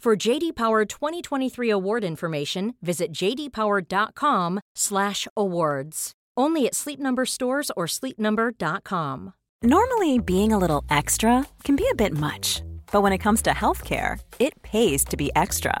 For JD Power 2023 award information, visit jdpower.com/awards. Only at Sleep Number stores or sleepnumber.com. Normally, being a little extra can be a bit much, but when it comes to healthcare, it pays to be extra.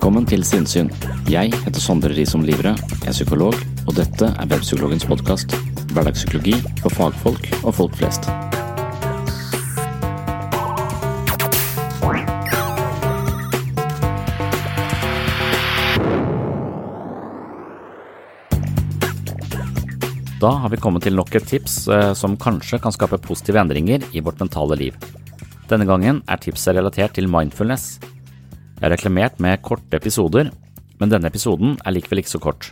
Velkommen til Sinnsyn. Jeg heter Sondre Risom Livre, jeg er psykolog, og dette er Webpsykologens podkast. Hverdagspsykologi for fagfolk og folk flest. Da har vi kommet til nok et tips eh, som kanskje kan skape positive endringer i vårt mentale liv. Denne gangen er tipset relatert til mindfulness. Jeg har reklamert med korte episoder, men denne episoden er likevel ikke så kort.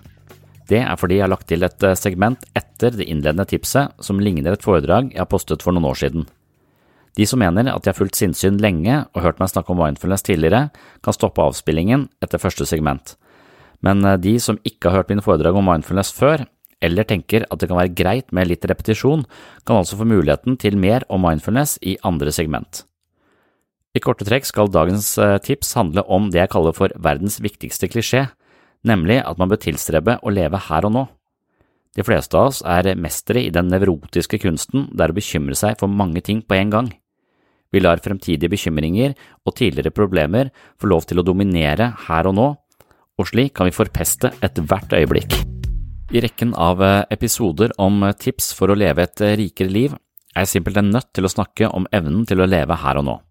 Det er fordi jeg har lagt til et eh, segment etter det innledende tipset som ligner et foredrag jeg har postet for noen år siden. De som mener at de har fulgt sinnssyn lenge og hørt meg snakke om mindfulness tidligere, kan stoppe avspillingen etter første segment. Men eh, de som ikke har hørt mine foredrag om mindfulness før, eller tenker at det kan være greit med litt repetisjon, kan altså få muligheten til mer om mindfulness i andre segment. I korte trekk skal dagens eh, tips handle om det jeg kaller for verdens viktigste klisjé, nemlig at man bør tilstrebe å leve her og nå. De fleste av oss er mestere i den nevrotiske kunsten det er å bekymre seg for mange ting på en gang. Vi lar fremtidige bekymringer og tidligere problemer få lov til å dominere her og nå, og slik kan vi forpeste ethvert øyeblikk. I rekken av eh, episoder om eh, tips for å leve et rikere liv er jeg simpelthen nødt til å snakke om evnen til å leve her og nå.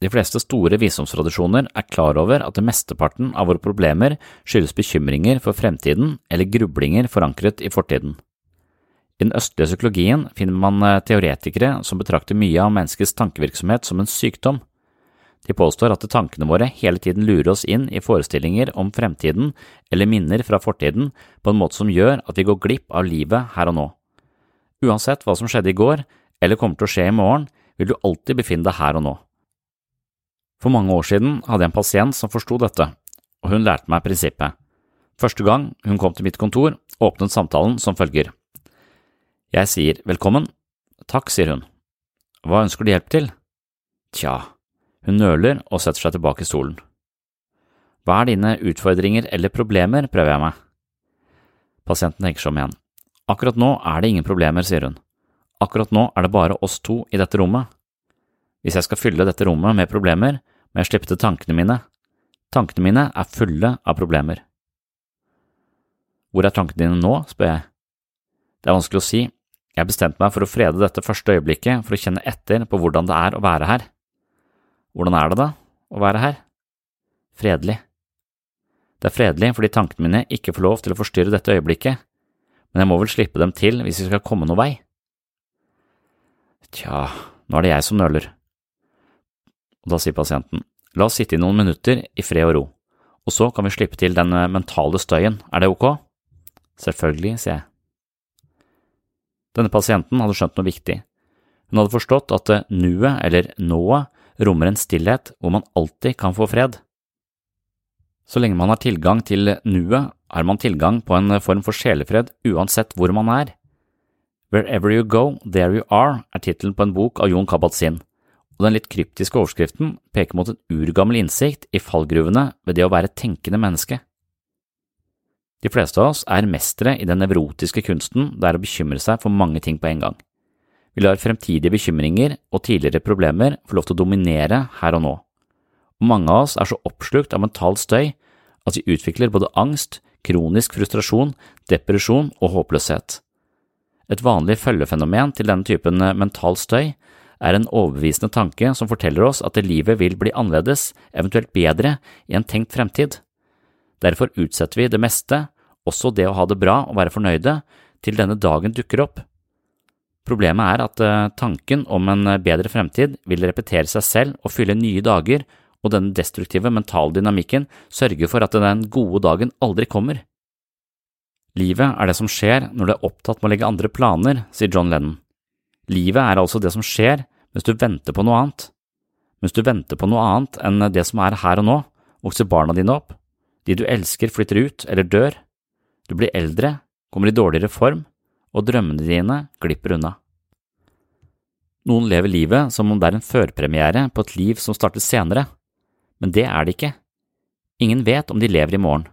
De fleste store visdomstradisjoner er klar over at mesteparten av våre problemer skyldes bekymringer for fremtiden eller grublinger forankret i fortiden. I den østlige psykologien finner man teoretikere som betrakter mye av menneskets tankevirksomhet som en sykdom, de påstår at tankene våre hele tiden lurer oss inn i forestillinger om fremtiden eller minner fra fortiden på en måte som gjør at vi går glipp av livet her og nå. Uansett hva som skjedde i går eller kommer til å skje i morgen, vil du alltid befinne deg her og nå. For mange år siden hadde jeg en pasient som forsto dette, og hun lærte meg prinsippet. Første gang hun kom til mitt kontor, åpnet samtalen som følger. Jeg sier velkommen. Takk, sier hun. Hva ønsker du hjelp til? Tja, hun nøler og setter seg tilbake i stolen. Hva er dine utfordringer eller problemer, prøver jeg meg. Pasienten tenker seg om igjen. Akkurat nå er det ingen problemer, sier hun. Akkurat nå er det bare oss to i dette rommet. Hvis jeg skal fylle dette rommet med problemer, må jeg slippte tankene mine. Tankene mine er fulle av problemer. Hvor er tankene dine nå, spør jeg. Det er vanskelig å si, jeg bestemte meg for å frede dette første øyeblikket for å kjenne etter på hvordan det er å være her. Hvordan er det da, å være her? Fredelig. Det er fredelig fordi tankene mine ikke får lov til å forstyrre dette øyeblikket, men jeg må vel slippe dem til hvis vi skal komme noen vei. Tja, nå er det jeg som nøler. Og da sier pasienten, la oss sitte i noen minutter i fred og ro, og så kan vi slippe til den eh, mentale støyen, er det ok? Selvfølgelig, sier jeg. Denne pasienten hadde skjønt noe viktig. Hun hadde forstått at eh, nuet, eller nået, rommer en stillhet hvor man alltid kan få fred. Så lenge man har tilgang til nuet, har man tilgang på en form for sjelefred uansett hvor man er. Wherever you go, there you are er tittelen på en bok av Jon Kabat-Zinn, og den litt kryptiske overskriften peker mot en urgammel innsikt i fallgruvene ved det å være tenkende menneske. De fleste av oss er mestere i den nevrotiske kunsten det er å bekymre seg for mange ting på en gang. Vi lar fremtidige bekymringer og tidligere problemer få lov til å dominere her og nå. Og mange av oss er så oppslukt av mental støy at vi utvikler både angst, kronisk frustrasjon, depresjon og håpløshet. Et vanlig følgefenomen til denne typen mental støy er en overbevisende tanke som forteller oss at livet vil bli annerledes, eventuelt bedre, i en tenkt fremtid. Derfor utsetter vi det meste, også det å ha det bra og være fornøyde, til denne dagen dukker opp Problemet er at eh, tanken om en bedre fremtid vil repetere seg selv og fylle nye dager, og denne destruktive mentale dynamikken sørger for at den gode dagen aldri kommer. Livet er det som skjer når du er opptatt med å legge andre planer, sier John Lennon. Livet er altså det som skjer mens du venter på noe annet. Mens du venter på noe annet enn det som er her og nå, vokser barna dine opp, de du elsker flytter ut eller dør, du blir eldre, kommer i dårligere form, og drømmene dine glipper unna. Noen lever livet som om det er en førpremiere på et liv som starter senere, men det er det ikke. Ingen vet om de lever i morgen,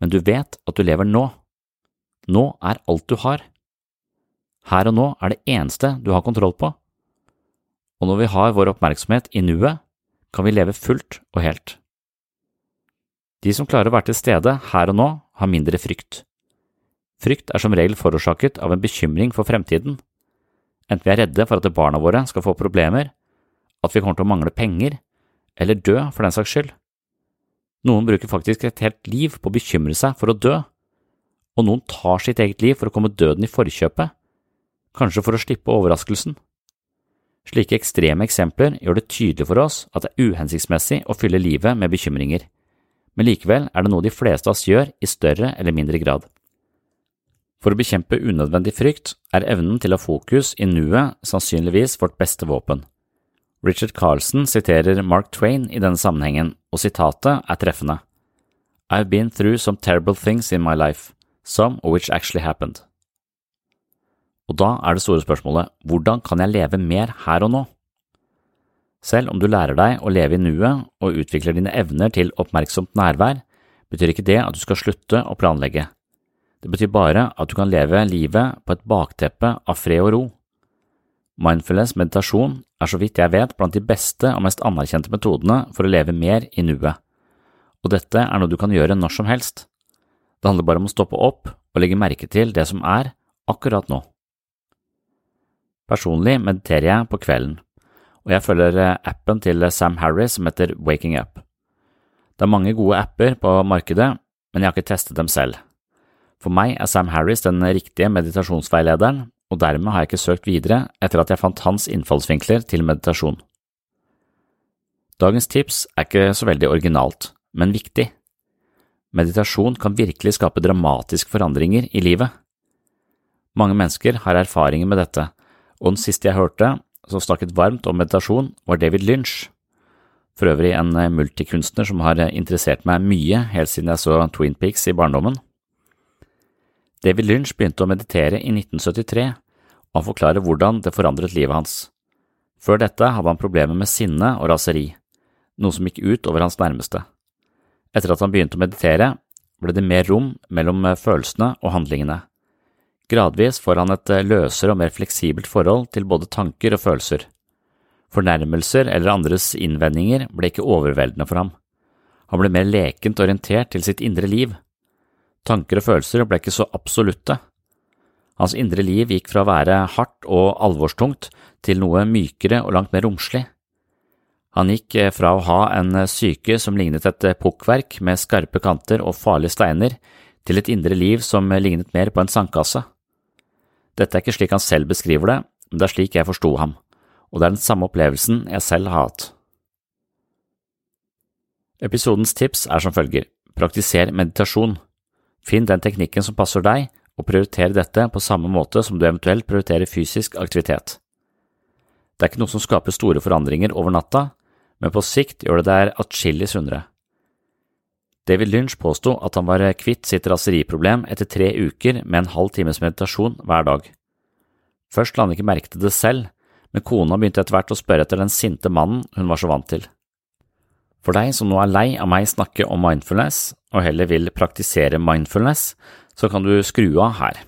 men du vet at du lever nå. Nå er alt du har. Her og nå er det eneste du har kontroll på, og når vi har vår oppmerksomhet i nuet, kan vi leve fullt og helt. De som klarer å være til stede her og nå, har mindre frykt. Frykt er som regel forårsaket av en bekymring for fremtiden. Enten vi er redde for at barna våre skal få problemer, at vi kommer til å mangle penger, eller dø for den saks skyld. Noen bruker faktisk et helt liv på å bekymre seg for å dø, og noen tar sitt eget liv for å komme døden i forkjøpet, kanskje for å slippe overraskelsen. Slike ekstreme eksempler gjør det tydelig for oss at det er uhensiktsmessig å fylle livet med bekymringer, men likevel er det noe de fleste av oss gjør i større eller mindre grad. For å bekjempe unødvendig frykt er evnen til å ha fokus i nuet sannsynligvis vårt beste våpen. Richard Carlson siterer Mark Twain i denne sammenhengen, og sitatet er treffende. I've been through some terrible things in my life, some of which actually happened. Og da er det store spørsmålet hvordan kan jeg leve mer her og nå? Selv om du lærer deg å leve i nuet og utvikler dine evner til oppmerksomt nærvær, betyr ikke det at du skal slutte å planlegge. Det betyr bare at du kan leve livet på et bakteppe av fred og ro. Mindfulness meditasjon er så vidt jeg vet blant de beste og mest anerkjente metodene for å leve mer i nuet, og dette er noe du kan gjøre når som helst. Det handler bare om å stoppe opp og legge merke til det som er, akkurat nå. Personlig mediterer jeg på kvelden, og jeg følger eh, appen til Sam Harris som heter Waking Up. Det er mange gode apper på markedet, men jeg har ikke testet dem selv. For meg er Sam Harris den riktige meditasjonsveilederen, og dermed har jeg ikke søkt videre etter at jeg fant hans innfallsvinkler til meditasjon. Dagens tips er ikke så veldig originalt, men viktig. Meditasjon kan virkelig skape dramatiske forandringer i livet. Mange mennesker har erfaringer med dette, og den siste jeg hørte som snakket varmt om meditasjon, var David Lynch, for øvrig en multikunstner som har interessert meg mye helt siden jeg så Twin Peaks i barndommen. David Lynch begynte å meditere i 1973, og han forklarer hvordan det forandret livet hans. Før dette hadde han problemer med sinne og raseri, noe som gikk ut over hans nærmeste. Etter at han begynte å meditere, ble det mer rom mellom følelsene og handlingene. Gradvis får han et løsere og mer fleksibelt forhold til både tanker og følelser. Fornærmelser eller andres innvendinger ble ikke overveldende for ham. Han ble mer lekent orientert til sitt indre liv. Tanker og følelser ble ikke så absolutte. Hans indre liv gikk fra å være hardt og alvorstungt til noe mykere og langt mer romslig. Han gikk eh, fra å ha en syke som lignet et eh, pukkverk med skarpe kanter og farlige steiner, til et indre liv som lignet mer på en sandkasse. Dette er ikke slik han selv beskriver det, men det er slik jeg forsto ham, og det er den samme opplevelsen jeg selv har hatt. Episodens tips er som følger, praktiser meditasjon. Finn den teknikken som passer deg, og prioritere dette på samme måte som du eventuelt prioriterer fysisk aktivitet. Det er ikke noe som skaper store forandringer over natta, men på sikt gjør det deg atskillig sunnere. David Lynch påsto at han var kvitt sitt raseriproblem etter tre uker med en halv times meditasjon hver dag. Først la han ikke merke til det selv, men kona begynte etter hvert å spørre etter den sinte mannen hun var så vant til. For deg som nå er lei av meg snakke om mindfulness, og heller vil praktisere mindfulness, så kan du skru av her.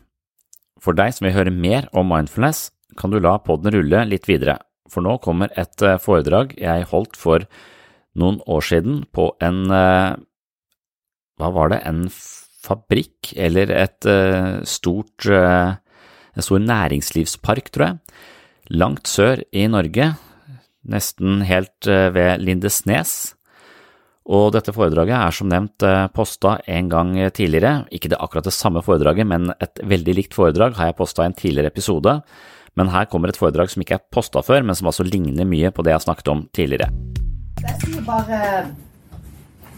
For deg som vil høre mer om mindfulness, kan du la podden rulle litt videre, for nå kommer et eh, foredrag jeg holdt for noen år siden på en eh, Hva var det, en fabrikk eller et eh, stort En stor næringslivspark, tror jeg, langt sør i Norge, nesten helt ved Lindesnes. Og dette foredraget er som nevnt eh, posta en gang tidligere, ikke det akkurat det samme foredraget, men et veldig likt foredrag har jeg posta i en tidligere episode, men her kommer et foredrag som ikke er posta før, men som altså ligner mye på det jeg har snakket om tidligere. Jeg sier bare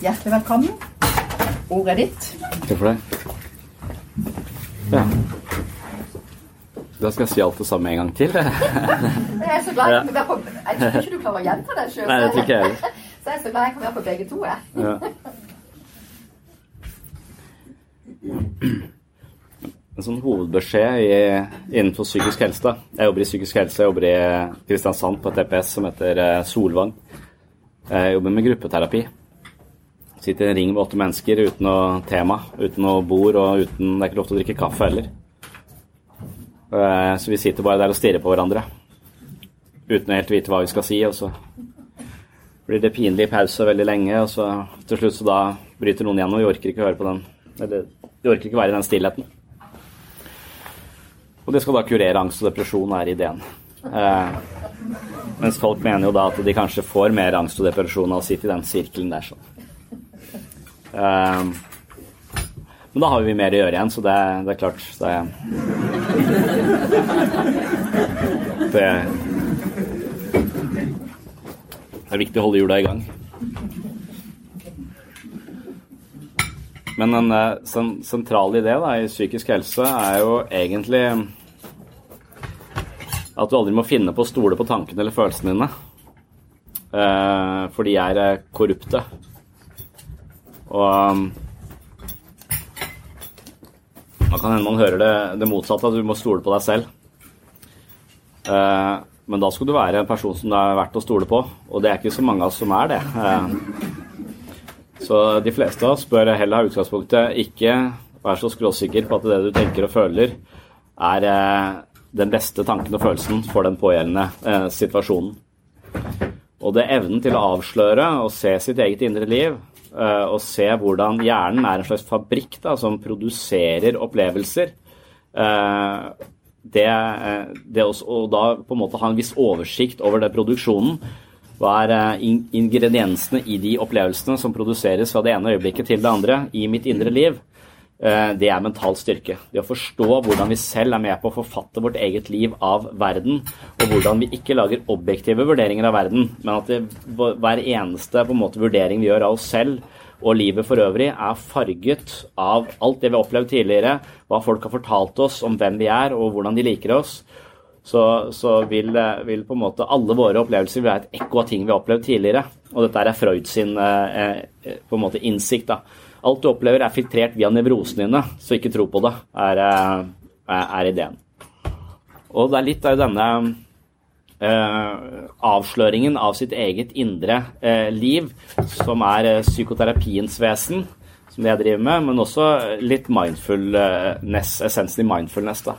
hjertelig velkommen. Ordet er ditt. Takk for det. Ja. Da skal jeg si alt det samme en gang til. jeg er så glad jeg, jeg tror ikke du klarer å gjenta deg sjøl. Så jeg er så glad jeg kan være på begge to, jeg. Ja. En sånn hovedbeskjed i, innenfor psykisk helse. da. Jeg jobber i psykisk helse, jeg jobber i Kristiansand på et EPS som heter eh, Solvang. Jeg jobber med gruppeterapi. Sitter i en ring med åtte mennesker uten noe tema, uten noe bord og uten Det er ikke lov til å drikke kaffe heller. Eh, så vi sitter bare der og stirrer på hverandre uten å helt vite hva vi skal si. og så blir det pinlig pause veldig lenge, og så til slutt så da bryter noen gjennom. Vi orker ikke høre på den. Eller de orker ikke være i den stillheten. Og det skal da kurere angst og depresjon, er ideen. Eh, mens folk mener jo da at de kanskje får mer angst og depresjon av å sitte i den sirkelen der sånn. Eh, men da har vi mer å gjøre igjen, så det, det er klart det, det Det er viktig å holde hjula i gang. Men en sen sentral idé i psykisk helse er jo egentlig at du aldri må finne på å stole på tankene eller følelsene dine. Uh, for de er uh, korrupte. Og um, da kan hende man hører det, det, motsatte, at du må stole på deg selv. Uh, men da skal du være en person som det er verdt å stole på, og det er ikke så mange av oss som er det. så de fleste av oss bør heller ha utgangspunktet ikke være så skråsikker på at det du tenker og føler, er den beste tanken og følelsen for den pågjeldende situasjonen. Og det evnen til å avsløre og se sitt eget indre liv, eh, og se hvordan hjernen er en slags fabrikk da, som produserer opplevelser. Uh, det, eh, det også, og da på en måte ha en viss oversikt over den produksjonen. Hva er ingrediensene i de opplevelsene som produseres fra det ene øyeblikket til det andre i mitt indre liv? Eh, det er mental styrke. Det å forstå hvordan vi selv er med på å forfatte vårt eget liv av verden, og hvordan vi ikke lager objektive vurderinger av verden, men at det, hver eneste på en måte, vurdering vi gjør av oss selv og livet for øvrig, er farget av alt det vi har opplevd tidligere, hva folk har fortalt oss om hvem vi er og hvordan de liker oss. Så, så vil, vil, på en måte alle våre opplevelser være et ekko av ting vi har opplevd tidligere. Og dette er Freud sin eh, eh, på en måte innsikt. da Alt du opplever, er filtrert via nevrosene dine, så ikke tro på det, er, eh, er, ideen. Og det er litt av denne eh, avsløringen av sitt eget indre eh, liv som er eh, psykoterapiens vesen, som det jeg driver med, men også litt mindfulness, essensen i mindfulness. da.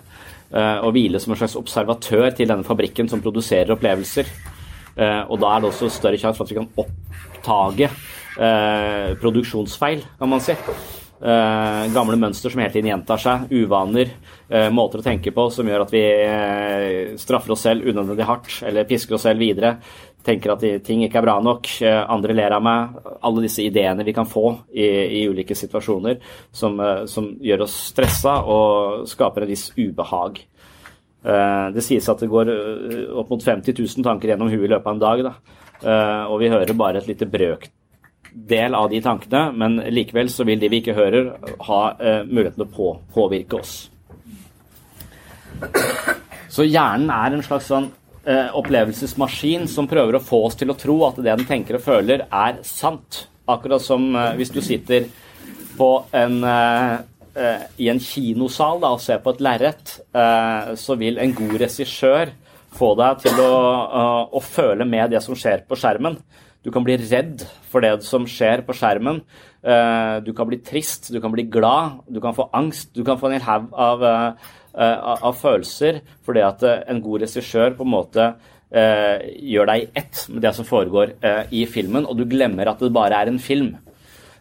Eh, å hvile som en slags observatør til denne fabrikken som produserer opplevelser. Og da er det også større sjanse for at vi kan oppdage eh, produksjonsfeil, kan man si. Eh, gamle mønster som hele tiden gjentar seg, uvaner, eh, måter å tenke på som gjør at vi eh, straffer oss selv unødvendig hardt eller pisker oss selv videre. Tenker at ting ikke er bra nok, eh, andre ler av meg. Alle disse ideene vi kan få i, i ulike situasjoner som, som, gjør oss stressa og skaper en viss ubehag. Det sies at det går opp mot 50 000 tanker gjennom huet i løpet av en dag. Da. Og vi hører bare et lite brøk del av de tankene, men likevel så vil de vi ikke hører, ha eh, muligheten til å på, påvirke oss. Så hjernen er en slags sånn eh, opplevelsesmaskin som prøver å få oss til å tro at det den tenker og føler, er sant. Akkurat som eh, hvis du sitter på en, eh, eh, i en kinosal da, og ser på et lerret, eh, så vil en god regissør få deg til å, å føle med det som skjer på skjermen. Du kan bli redd for det som skjer på skjermen. Eh, du kan bli trist, du kan bli glad, du kan få angst. Du kan få en hel haug av, eh, av, følelser fordi at eh, en god regissør på en måte gjør deg i ett med det som foregår i filmen, og du glemmer at det bare er en film.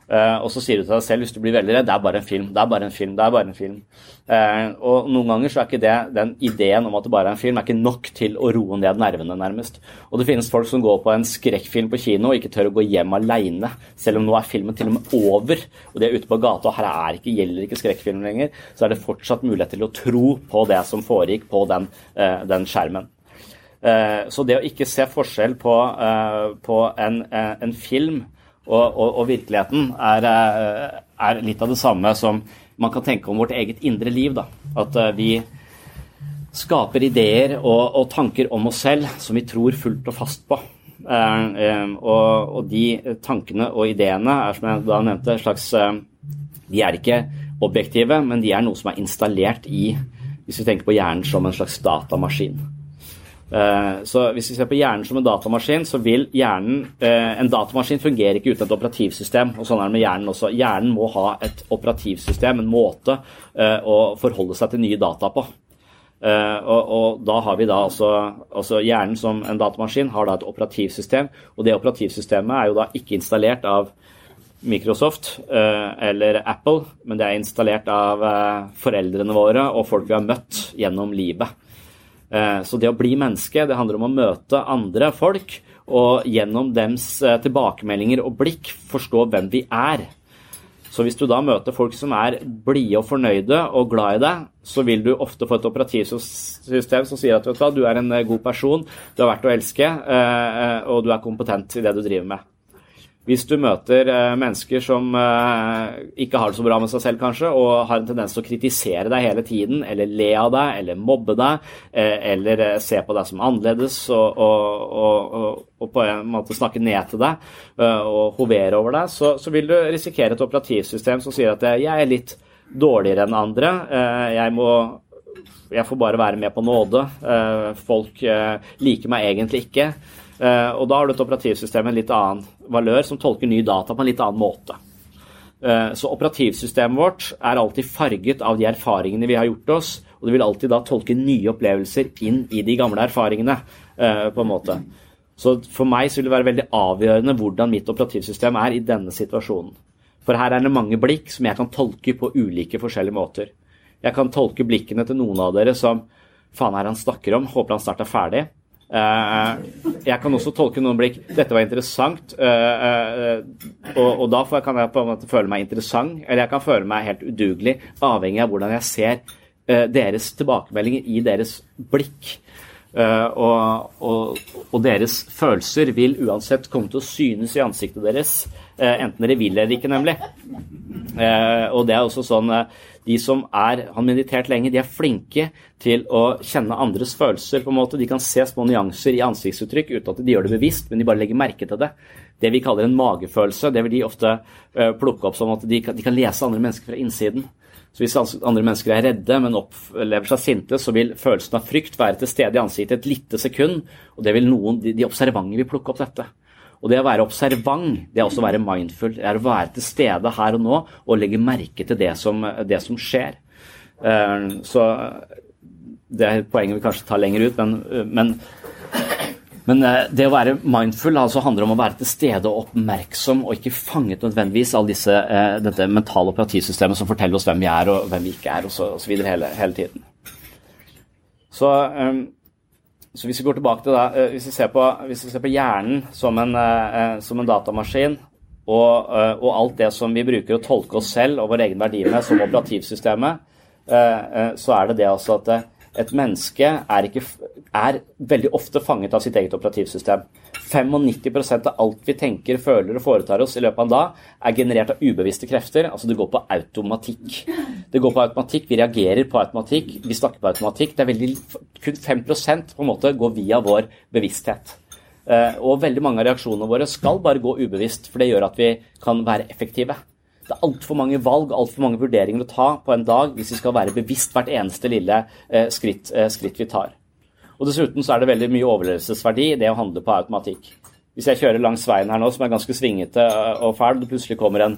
Uh, og så sier du til deg selv hvis du blir veldig redd det er bare en film. det er bare en film, det er bare en film. Uh, og noen ganger så er ikke det, den ideen om at det bare er en film, er ikke nok til å roe ned nervene, nærmest. Og det finnes folk som går på en skrekkfilm på kino og ikke tør å gå hjem aleine, selv om nå er filmen til og med over, og de er ute på gata, og her er ikke, gjelder ikke skrekkfilm lenger, så er det fortsatt mulighet til å tro på det som foregikk på den, uh, den skjermen. Så det å ikke se forskjell på, på en, en film og, og, og virkeligheten er, eh, er, litt av det samme som man kan tenke om vårt eget indre liv. Da. At eh, vi skaper ideer og, og, tanker om oss selv som vi tror fullt og fast på. Eh, og, de tankene og ideene er, som jeg da nevnte, slags De er ikke objektive, men de er noe som er installert i Hvis vi tenker på hjernen som en slags datamaskin. Eh, så hvis vi ser på hjernen som en datamaskin, så vil hjernen eh, En datamaskin fungerer ikke uten et operativsystem. og sånn er det med Hjernen også. Hjernen må ha et operativsystem, en måte eh, å forholde seg til nye data på. Og, og da har vi da altså, altså Hjernen som en datamaskin har da et operativsystem, og det operativsystemet er jo da ikke installert av Microsoft eller Apple, men det er installert av foreldrene våre og folk vi har møtt gjennom livet. Eh, så det å bli menneske, det handler om å møte andre folk og gjennom dems tilbakemeldinger og blikk forstå hvem vi er. Så hvis du da møter folk som er blide og fornøyde og glad i deg, så vil du ofte få et operativsystem som sier at du, du er en god person, du er verdt å elske, og du er kompetent i det du driver med. Hvis du møter eh, mennesker som eh, ikke har det så bra med seg selv, kanskje, og har en tendens til å kritisere deg hele tiden, eller le av deg, eller mobbe deg, eh, eller se på deg som annerledes og, og, og, og på en måte snakke ned til deg og hovere over deg, så, så, vil du risikere et operativsystem som sier at jeg er litt dårligere enn andre. Jeg må jeg får bare være med på nåde. Folk liker meg egentlig ikke. Eh, og da har du et operativsystem med en litt annen valør, som tolker ny data på en litt annen måte. Eh, så operativsystemet vårt er alltid farget av de erfaringene vi har gjort oss, og det vil alltid da tolke nye opplevelser inn i de gamle erfaringene, eh, på en måte. Så for meg så vil det være veldig avgjørende hvordan mitt operativsystem er i denne situasjonen. For her er det mange blikk som jeg kan tolke på ulike forskjellige måter. Jeg kan tolke blikkene til noen av dere som faen er han snakker om, håper han snart er ferdig. Eh, jeg kan også tolke noen blikk dette var interessant, eh, eh, og da kan jeg på en måte føle meg interessant, eller jeg kan føle meg helt udugelig, avhengig av hvordan jeg ser deres tilbakemeldinger i deres blikk. Og, og, og, deres følelser vil uansett komme til å synes i ansiktet deres, enten dere vil eller ikke, nemlig. Og det er også sånn de som er, har meditert lenge, de er flinke til å kjenne andres følelser. på en måte. De kan se små nyanser i ansiktsuttrykk uten at de gjør det bevisst, men de bare legger merke til det. Det vi kaller en magefølelse, det vil de ofte uh, plukke opp som at de kan, de kan, lese andre mennesker fra innsiden. Så Hvis andre mennesker er redde, men opplever seg sinte, så vil følelsen av frykt være til stede i ansiktet et lite sekund, og det vil noen, de, de observante vil plukke opp dette. Og det å være observant, det er også å være mindful. Det er å være til stede her og nå og legge merke til det som, det som skjer. Eh, så det er poenget vi kanskje tar lenger ut, men, men, men eh, det å være mindful altså handler om å være til stede og oppmerksom, og ikke fanget nødvendigvis av disse, eh, dette mentale operativsystemet som forteller oss hvem vi er og hvem vi ikke er, osv. Hele, hele tiden. Så så hvis vi går tilbake til da, eh, hvis vi ser på, vi ser på hjernen som en, eh, eh, som en datamaskin, og, og, alt det som vi bruker å tolke oss selv og vår egen verdi med som operativsystemet, så er det det altså at et menneske er, ikke, er, veldig ofte fanget av sitt eget operativsystem. 95% av alt vi tenker, føler og foretar oss i løpet av en dag, er generert av ubevisste krefter. Altså det går på automatikk. Det går på automatikk, Vi reagerer på automatikk, vi snakker på automatikk. Det er veldig, Kun 5% på en måte går via vår bevissthet. Eh, og veldig mange av reaksjonene våre skal bare gå ubevisst, for det gjør at vi kan være effektive. Det er altfor mange valg og altfor mange vurderinger å ta på en dag hvis vi skal være bevisst hvert eneste lille eh, skritt, eh, skritt, vi tar. Og Dessuten så er det veldig mye overlevelsesverdi i det å handle på automatikk. Hvis jeg kjører langs veien her nå, som er ganske svingete eh, og fæl, og plutselig kommer en,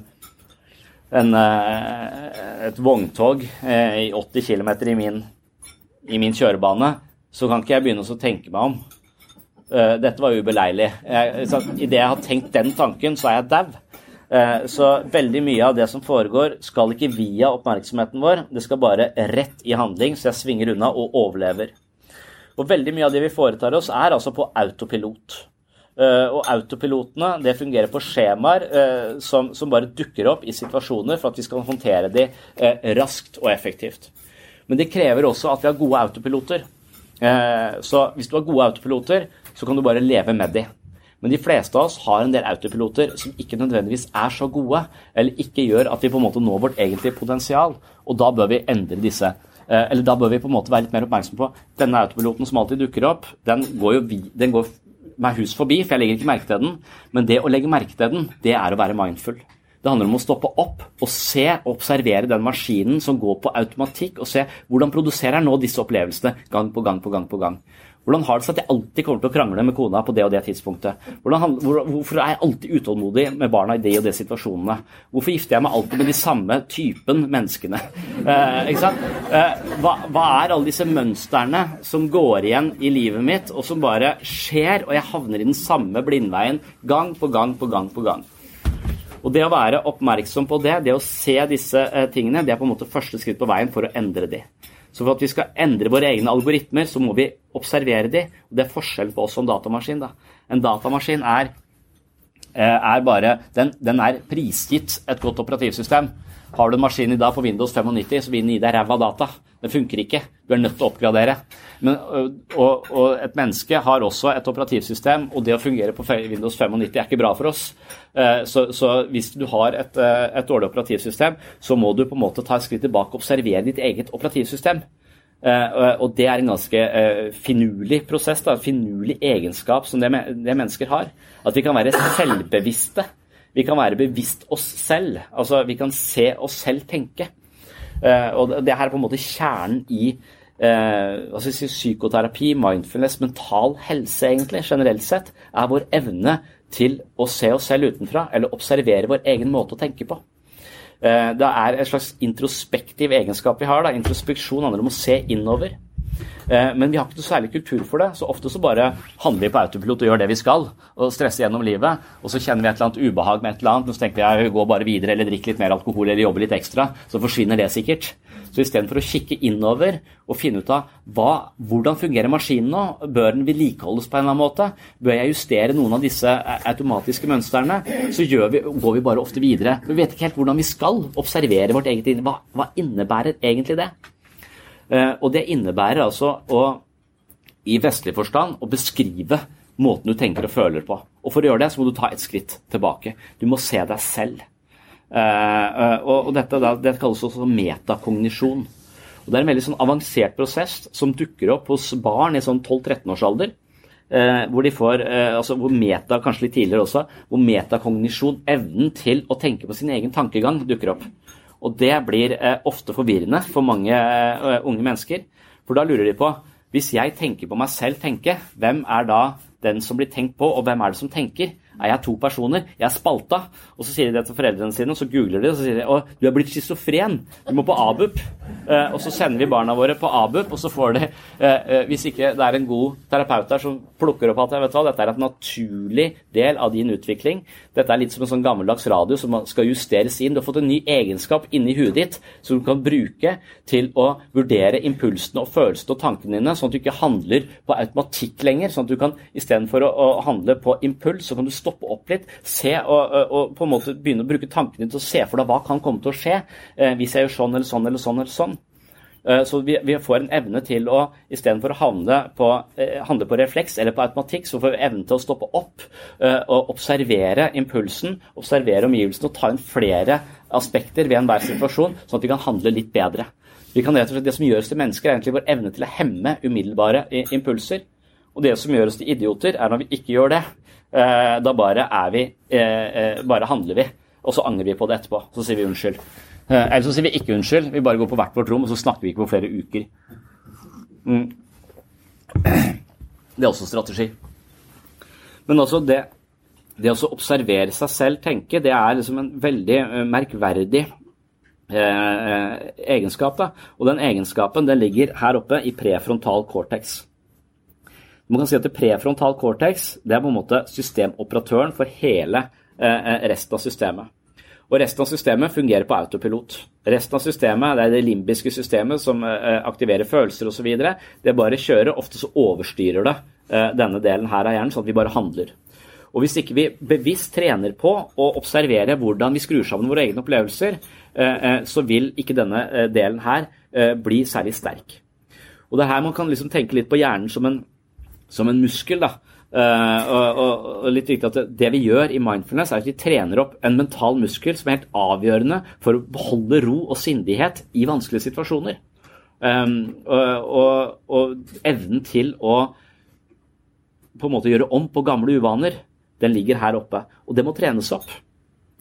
en, et vogntog i 80 km i min, i min kjørebane, så kan ikke jeg begynne å tenke meg om. Dette var ubeleilig. Idet jeg har tenkt den tanken, så er jeg dau. Eh, så veldig mye av det som foregår, skal ikke via oppmerksomheten vår. Det skal bare rett i handling, så jeg svinger unna og overlever. Og veldig mye av det vi foretar oss, er altså på autopilot. Eh, og autopilotene det fungerer på skjemaer eh, som, som bare dukker opp i situasjoner for at vi skal håndtere de raskt og effektivt. Men det krever også at vi har gode autopiloter. Så hvis du har gode autopiloter, så kan du bare leve med de. Men de fleste av oss har en del autopiloter som ikke nødvendigvis er så gode, eller ikke gjør at vi på en måte når vårt egentlige potensial. Og da bør vi endre disse. Eh, eller da bør vi på en måte være litt mer oppmerksom på denne autopiloten som alltid dukker opp. Den går jo den går meg hus forbi, for jeg legger ikke merke til den. Men det å legge merke til den, det er å være mindful. Det handler om å stoppe opp og se og observere den maskinen som går på automatikk, og se hvordan produserer nå disse opplevelsene gang på gang på gang på gang. Hvordan har det seg at jeg alltid kommer til å krangle med kona på det og det tidspunktet? Hvordan, hvor, hvorfor er jeg alltid utålmodig med barna i de og de situasjonene? Hvorfor gifter jeg meg alltid med de samme typen menneskene? Eh, ikke sant? Eh, hva, hva, er alle disse mønstrene som går igjen i livet mitt, og som bare skjer, og jeg havner i den samme blindveien gang på gang på gang på gang? Og det å være oppmerksom på det, det å se disse eh, tingene, det er på en måte første skritt på veien for å endre de. Så for at vi skal endre våre egne algoritmer, så må vi observere de. Og det er forskjell på oss som datamaskin. da. En datamaskin er, eh, er bare den, den er prisgitt et godt operativsystem. Har du en maskin i dag på Windows 95, så vil den gi deg ræva data. Det funker ikke. Du er nødt til å oppgradere. Men, og, og, et menneske har også et operativsystem, og det å fungere på Windows 95 er ikke bra for oss. Så, så hvis du har et, et, dårlig operativsystem, så må du på en måte ta et skritt tilbake og observere ditt eget operativsystem. Og det er en ganske finurlig prosess, en finurlig egenskap som det, det mennesker har. At vi kan være selvbevisste. Vi kan være bevisst oss selv. Altså, vi kan se oss selv tenke. Uh, og det her er på en måte kjernen i uh, si, psykoterapi, mindfulness, mental helse egentlig, generelt sett, er vår evne til å se oss selv utenfra, eller observere vår egen måte å tenke på. Uh, det er en slags introspektiv egenskap vi har. Da. Introspeksjon handler om å se innover. Eh, men vi har ikke noe særlig kultur for det, så ofte så bare handler vi på autopilot og gjør det vi skal, og stresser gjennom livet. Og så kjenner vi et eller annet ubehag med et eller annet, og så tenker vi jeg går bare videre eller drikker litt mer alkohol eller jobber litt ekstra, så forsvinner det sikkert. Så istedenfor å kikke innover og finne ut av hva, hvordan fungerer maskinen nå, bør den vedlikeholdes på en eller annen måte, bør jeg justere noen av disse automatiske mønstrene, så vi, går vi bare ofte videre. Vi vet ikke helt hvordan vi skal observere vårt eget inn Hva, hva innebærer egentlig det? Eh, og det innebærer altså å, i vestlig forstand, å beskrive måten du tenker og føler på. Og for å gjøre det, så må du ta et skritt tilbake. Du må se deg selv. Eh, eh, og dette, det kalles også metakognisjon. Og Det er en veldig sånn avansert prosess som dukker opp hos barn i sånn 12-13 års alder. hvor de får, altså hvor meta, kanskje litt tidligere også, hvor metakognisjon, evnen til å tenke på sin egen tankegang, dukker opp. Og det blir eh, ofte forvirrende for mange eh, unge mennesker. For da lurer de på hvis jeg tenker på meg selv tenke, hvem er da den som blir tenkt på, og hvem er det som tenker? Er jeg to personer? Jeg er spalta. Og så sier de det til foreldrene sine, og så googler de og så sier de, å, du er blitt schizofren. Du må på ABUP. Eh, og så sender vi barna våre på ABUP, og så får de eh, eh, Hvis ikke det er en god terapeut der som plukker opp at vet hva, dette er en naturlig del av din utvikling. Dette er litt som en sånn gammeldags radio som skal justeres inn. Du har fått en ny egenskap inni huet ditt som du kan bruke til å vurdere impulsene og følelsene og tankene dine, sånn at du ikke handler på automatikk lenger. sånn at du kan Istedenfor å, å handle på impuls, så kan du stå stoppe opp litt, se og, og, på en måte begynne å bruke tankene til å se for deg hva kan komme til å skje eh, hvis jeg gjør sånn eller sånn eller sånn. eller sånn. Eh, så vi, vi, får en evne til å istedenfor å handle på, eh, handle på, refleks eller på automatikk, så får vi evnen til å stoppe opp eh, og observere impulsen, observere omgivelsene og ta inn flere aspekter ved enhver situasjon, sånn at vi kan handle litt bedre. Vi kan rett og slett, Det som gjør oss til mennesker, er egentlig vår evne til å hemme umiddelbare impulser. Og det som gjør oss til idioter, er når vi ikke gjør det. Eh, da bare er vi eh, eh, Bare handler vi, og så angrer vi på det etterpå. Så sier vi unnskyld. Eller så sier vi ikke unnskyld, vi bare går på hvert vårt rom, og så snakker vi ikke på flere uker. Mm. Det er også strategi. Men også det, det å observere seg selv tenke, det er liksom en veldig merkverdig eh, egenskap. Da. Og den egenskapen den ligger her oppe i prefrontal cortex. Man kan si at det prefrontal cortex det er på en måte systemoperatøren for hele eh, eh, resten av systemet. Og resten av systemet fungerer på autopilot. Resten av systemet det er det limbiske systemet som eh, aktiverer følelser osv. Det bare kjører. Ofte så overstyrer det denne delen her av hjernen, sånn at vi bare handler. Og hvis ikke vi bevisst trener på å observere hvordan vi skrur sammen våre egne opplevelser, så vil ikke denne delen her bli særlig sterk. Og det er her man kan liksom tenke litt på hjernen som en som en muskel. da. Uh, og, og, litt viktig at Det vi gjør i mindfulness, er at vi trener opp en mental muskel som er helt avgjørende for å beholde ro og sindighet i vanskelige situasjoner. Um, og, og, evnen til å på en måte gjøre om på gamle uvaner, den ligger her oppe. Og det må trenes opp.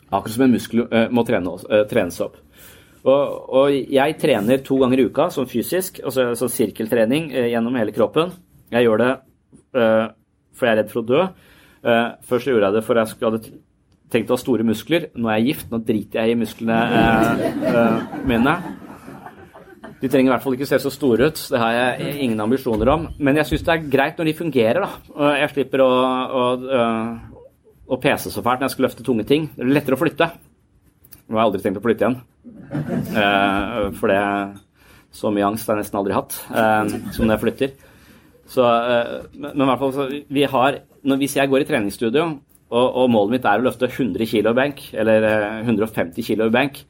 Akkurat som en muskel uh, må trene, uh, trenes opp. Og, jeg trener to ganger i uka som fysisk, altså, altså sirkeltrening gjennom hele kroppen. Jeg gjør det for jeg er redd for å dø. Eh, først gjorde jeg det for jeg hadde tenkt å ha store muskler. Nå er jeg gift, nå driter jeg i musklene eh, mine. De trenger i hvert fall ikke se så store ut, det har jeg ingen ambisjoner om. Men jeg syns det er greit når de fungerer, da. Jeg slipper å, å, å pese så fælt når jeg skal løfte tunge ting. Det er lettere å flytte. Nå har jeg aldri tenkt å flytte igjen. Eh, for det så mye angst har jeg nesten aldri hatt eh, som når jeg flytter. Så, eh, men i hvert fall, så vi har, når, Hvis jeg går i treningsstudio og, og, målet mitt er å løfte 100 kg benk, eller 150 eh, kg benk,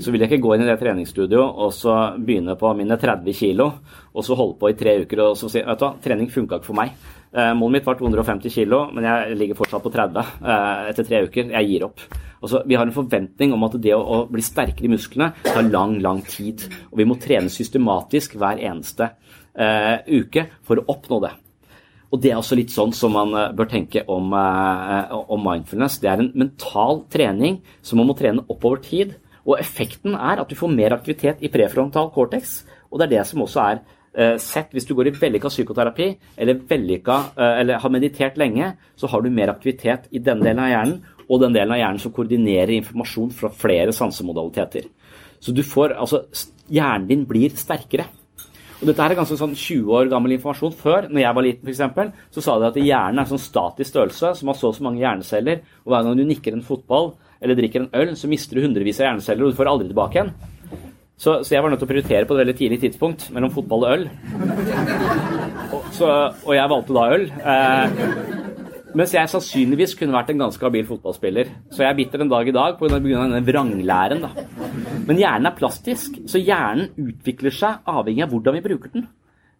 så vil jeg ikke gå inn i det treningsstudioet og så begynne på mine 30 kg, og så holde på i tre uker og så si vet du hva, trening funka ikke for meg. Eh, målet mitt var 250 kg, men jeg ligger fortsatt på 30 eh, etter tre uker. Jeg gir opp. Altså, vi har en forventning om at det å, å, bli sterkere i musklene tar lang, lang tid. Og vi må trene systematisk hver eneste uh, uke for å oppnå det. Og Det er også litt sånn som man uh, bør tenke om, uh, om, mindfulness. Det er en mental trening som man må trene oppover tid. Og effekten er at du får mer aktivitet i prefrontal cortex. Og det er det som også er sett hvis du går i vellykka psykoterapi eller, vellykka, eller har meditert lenge, så har du mer aktivitet i denne delen av hjernen, og den delen av hjernen som koordinerer informasjon fra flere sansemodaliteter. Så du får, altså, hjernen din blir sterkere. Og Dette her er ganske sånn 20 år gammel informasjon. Før, når jeg var liten, eksempel, så sa de at hjernen er en sånn statisk størrelse som har så og så mange hjerneceller. Og hver gang du nikker en fotball eller drikker en øl, så mister du hundrevis av hjerneceller, og du får aldri tilbake igjen. Så, så, jeg var nødt til å prioritere på et veldig tidlig tidspunkt mellom fotball og øl. Og, så, og jeg valgte da øl. Eh, mens jeg sannsynligvis kunne vært en ganske habil fotballspiller. Så jeg er bitter en dag i dag pga. denne vranglæren. Da. Men hjernen er plastisk, så hjernen utvikler seg avhengig av hvordan vi bruker den.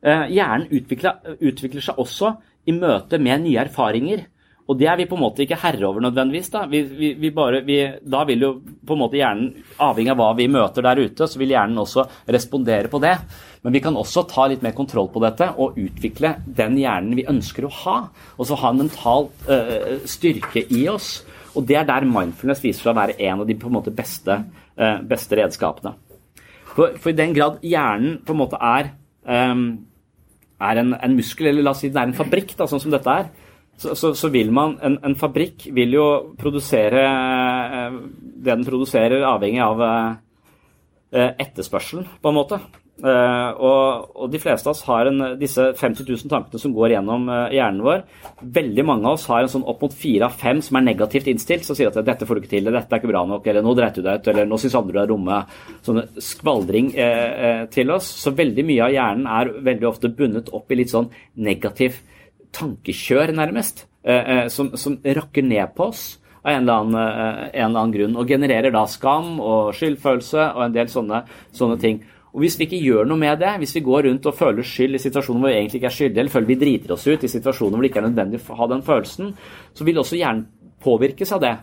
Eh, hjernen utvikler, utvikler seg også i møte med nye erfaringer. Og det er vi på en måte ikke herre over nødvendigvis. Da vi, vi, vi bare, Da vil jo på en måte hjernen, avhengig av hva vi møter der ute, så vil hjernen også respondere på det. Men vi kan også ta litt mer kontroll på dette og utvikle den hjernen vi ønsker å ha. Og så ha en mental uh, styrke i oss. Og det er der mindfulness viser seg å være en av de på en måte beste, uh, beste redskapene. For, for, i den grad hjernen på en måte er, um, er en, en, muskel, eller la oss si det er en fabrikk, da, sånn som dette er, så, så, så, vil man en, en, fabrikk vil jo produsere eh, det den produserer, avhengig av eh, etterspørselen, på en måte. Og, og, de fleste av oss har en, disse 50 000 tankene som går gjennom hjernen vår. Veldig mange av oss har en sånn opp mot fire av fem som er negativt innstilt, som sier at 'dette får du ikke til', 'dette er ikke bra nok', eller 'nå dreit du deg ut', eller 'nå syns andre du er dumme'. Sånne skvaldring uh, til oss. Så veldig mye av hjernen er veldig ofte bundet opp i litt sånn negativ tankekjør, nærmest, som, som rakker ned på oss av en eller, annen, en eller, annen, grunn, og genererer da skam og skyldfølelse og en del sånne, sånne ting. Og Hvis vi ikke gjør noe med det, hvis vi går rundt og føler skyld i situasjoner hvor vi egentlig ikke er skyldige, eller føler vi driter oss ut i situasjoner hvor det ikke er nødvendig å ha den følelsen, så vil også hjernen påvirkes av det.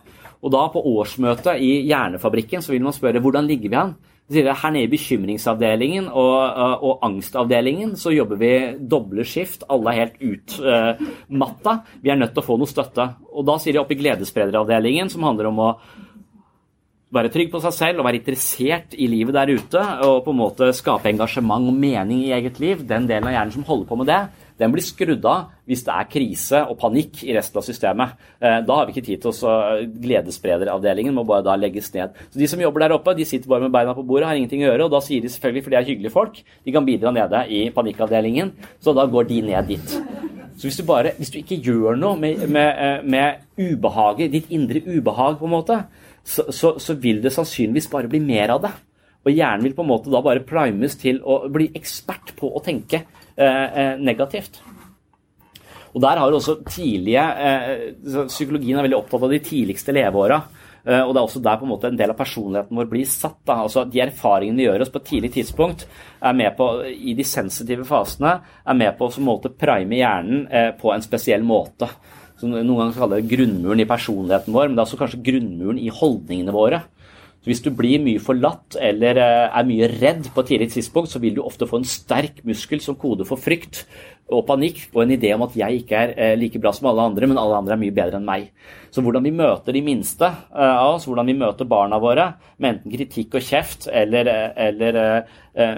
Og da på årsmøtet i Hjernefabrikken så vil man spørre hvordan ligger vi an? Her nede i bekymringsavdelingen og, og, og, angstavdelingen så jobber vi doble skift. Alle er helt utmatta. Uh, vi er nødt til å få noe støtte. Og da sier de oppe i gledessprederavdelingen, som handler om å være trygg på seg selv og være interessert i livet der ute og på en måte skape engasjement og mening i eget liv, den delen av hjernen som holder på med det, den blir skrudd av hvis det er krise og panikk i resten av systemet. Eh, da har vi ikke tid til å Gledessprederavdelingen må bare da legges ned. Så De som jobber der oppe, de sitter bare med beina på bordet, har ingenting å gjøre. og Da sier de selvfølgelig, for de er hyggelige folk, de kan bidra nede i panikkavdelingen, så da går de ned dit. Så hvis du, bare, hvis du ikke gjør noe med, med, eh, med ubehaget, ditt indre ubehag, på en måte, så, så, så, vil det sannsynligvis bare bli mer av det. Og hjernen vil på en måte da bare primes til å bli ekspert på å tenke eh, eh negativt. Og der har også tidlige, eh, Psykologien er veldig opptatt av de tidligste leveåra. Eh, og det er også der på en måte en del av personligheten vår blir satt. Da. Altså De erfaringene vi gjør oss på et tidlig tidspunkt, er med på, i de sensitive fasene, er med på å prime hjernen eh, på en spesiell måte som noen ganger kaller det grunnmuren i personligheten vår, men det er også kanskje grunnmuren i holdningene våre. Så Hvis du blir mye forlatt eller eh, er mye redd på et tidlig tidspunkt, så vil du ofte få en sterk muskel som kode for frykt og panikk og en idé om at jeg ikke er eh, like bra som alle andre, men alle andre er mye bedre enn meg. Så hvordan vi møter de minste eh, av oss, hvordan vi møter barna våre, med enten kritikk og kjeft eller, eller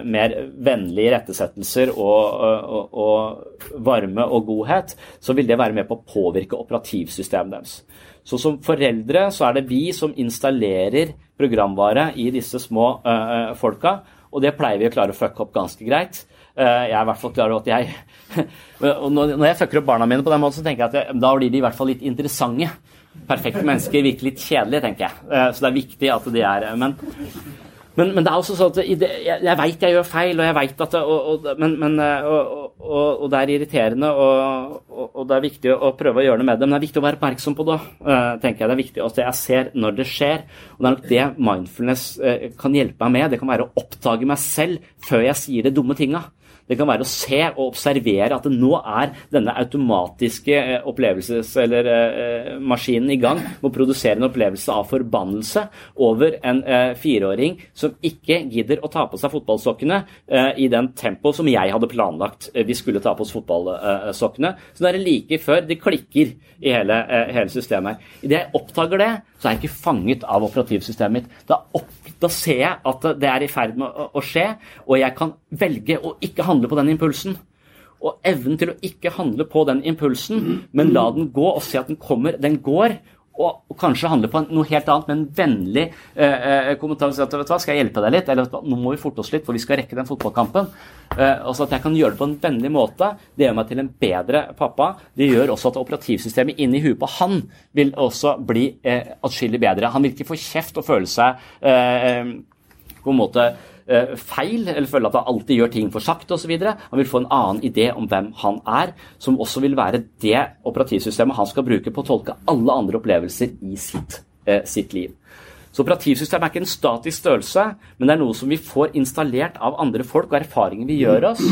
mer vennlige rettesettelser og, og, og, varme og godhet, så vil det være med på å påvirke operativsystemet deres. Så som foreldre så er det vi som installerer programvare i disse små uh, folka, og det pleier vi å klare å fucke opp ganske greit. Uh, jeg er i hvert fall klar over at jeg Når jeg fucker opp barna mine på den måten, så tenker jeg at jeg, da blir de i hvert fall litt interessante. perfekte mennesker virker litt kjedelige, tenker jeg. Uh, så det er viktig at de er Men, men, men det er også sånn at jeg, jeg veit jeg gjør feil, og jeg veit at det, og, og, men, men, eh, og, og, det er irriterende, og, det er viktig å prøve å gjøre noe med det. Men det er viktig å være oppmerksom på det. Eh, tenker jeg. Det er viktig at jeg ser når det skjer. Og det er nok det mindfulness kan hjelpe meg med. Det kan være å oppdage meg selv før jeg sier de dumme tinga. Det kan være å se og observere at nå er denne automatiske eh, opplevelses- eller eh, maskinen i gang med å produsere en opplevelse av forbannelse over en eh, fireåring som ikke gidder å ta på seg fotballsokkene i den tempo som jeg hadde planlagt vi skulle ta på oss fotballsokkene. Så det er like før det klikker i hele, hele systemet. Idet jeg oppdager det, så er jeg ikke fanget av operativsystemet mitt. Da, opp, da ser jeg at det er i ferd med å, skje, og jeg kan velge å ikke handle på den impulsen. Og evnen til å ikke handle på den impulsen, men la den gå og se at den kommer, den går, og, kanskje handle på noe helt annet, med en vennlig eh, eh kommentar. At, vet du hva, 'Skal jeg hjelpe deg litt?' Eller nå må vi forte oss litt, for vi skal rekke den fotballkampen. Eh, altså At jeg kan gjøre det på en vennlig måte, det gjør meg til en bedre pappa. Det gjør også at operativsystemet inni huet på han vil også bli eh, atskillig bedre. Han vil ikke få kjeft og føle seg eh, eh på en måte feil, eller føler at han alltid gjør ting for sakte osv. Han vil få en annen idé om hvem han er, som også vil være det operativsystemet han skal bruke på å tolke alle andre opplevelser i sitt, eh, sitt liv. Så Operativsystemet er ikke en statisk størrelse, men det er noe som vi får installert av andre folk og erfaringer vi gjør oss.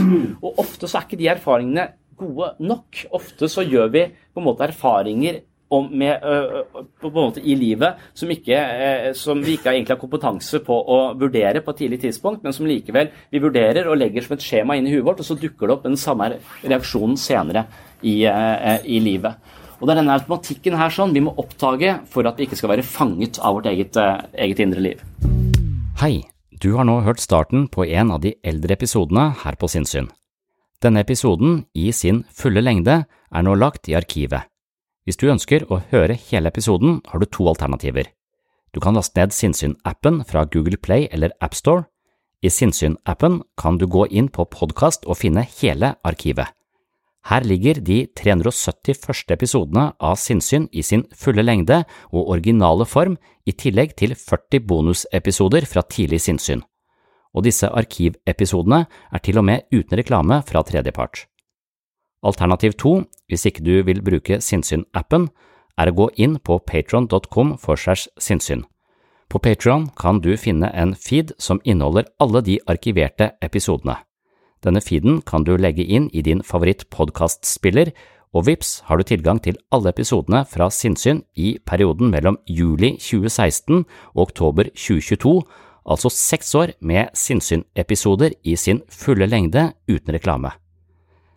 Og ofte så er ikke de erfaringene gode nok. Ofte så gjør vi på en måte erfaringer om, med, på en måte i livet som, ikke, som, vi ikke egentlig har kompetanse på å vurdere på et tidlig tidspunkt, men som likevel vi vurderer og legger som et skjema inn i huet vårt, og så dukker det opp den samme reaksjonen senere i, i livet. Og Det er denne automatikken her sånn vi må oppdage for at vi ikke skal være fanget av vårt eget, eget indre liv. Hei, du har nå hørt starten på en av de eldre episodene her på Sinnsyn. Denne episoden, i sin fulle lengde, er nå lagt i arkivet hvis du ønsker å høre hele episoden, har du to alternativer. Du kan laste ned Sinnsyn-appen fra Google Play eller AppStore. I Sinnsyn-appen kan du gå inn på podkast og finne hele arkivet. Her ligger de 370 første episodene av Sinnsyn i sin fulle lengde og originale form, i tillegg til 40 bonusepisoder fra tidlig sinnssyn. Og disse arkivepisodene er til og med uten reklame fra tredjepart. Alternativ to, hvis ikke du vil bruke Sinnsyn-appen, er å gå inn på patron.com for segs sinnssyn. På Patron kan du finne en feed som inneholder alle de arkiverte episodene. Denne feeden kan du legge inn i din favoritt-podkastspiller, og vips har du tilgang til alle episodene fra Sinnsyn i perioden mellom juli 2016 og oktober 2022, altså seks år med Sinnsyn-episoder i sin fulle lengde uten reklame.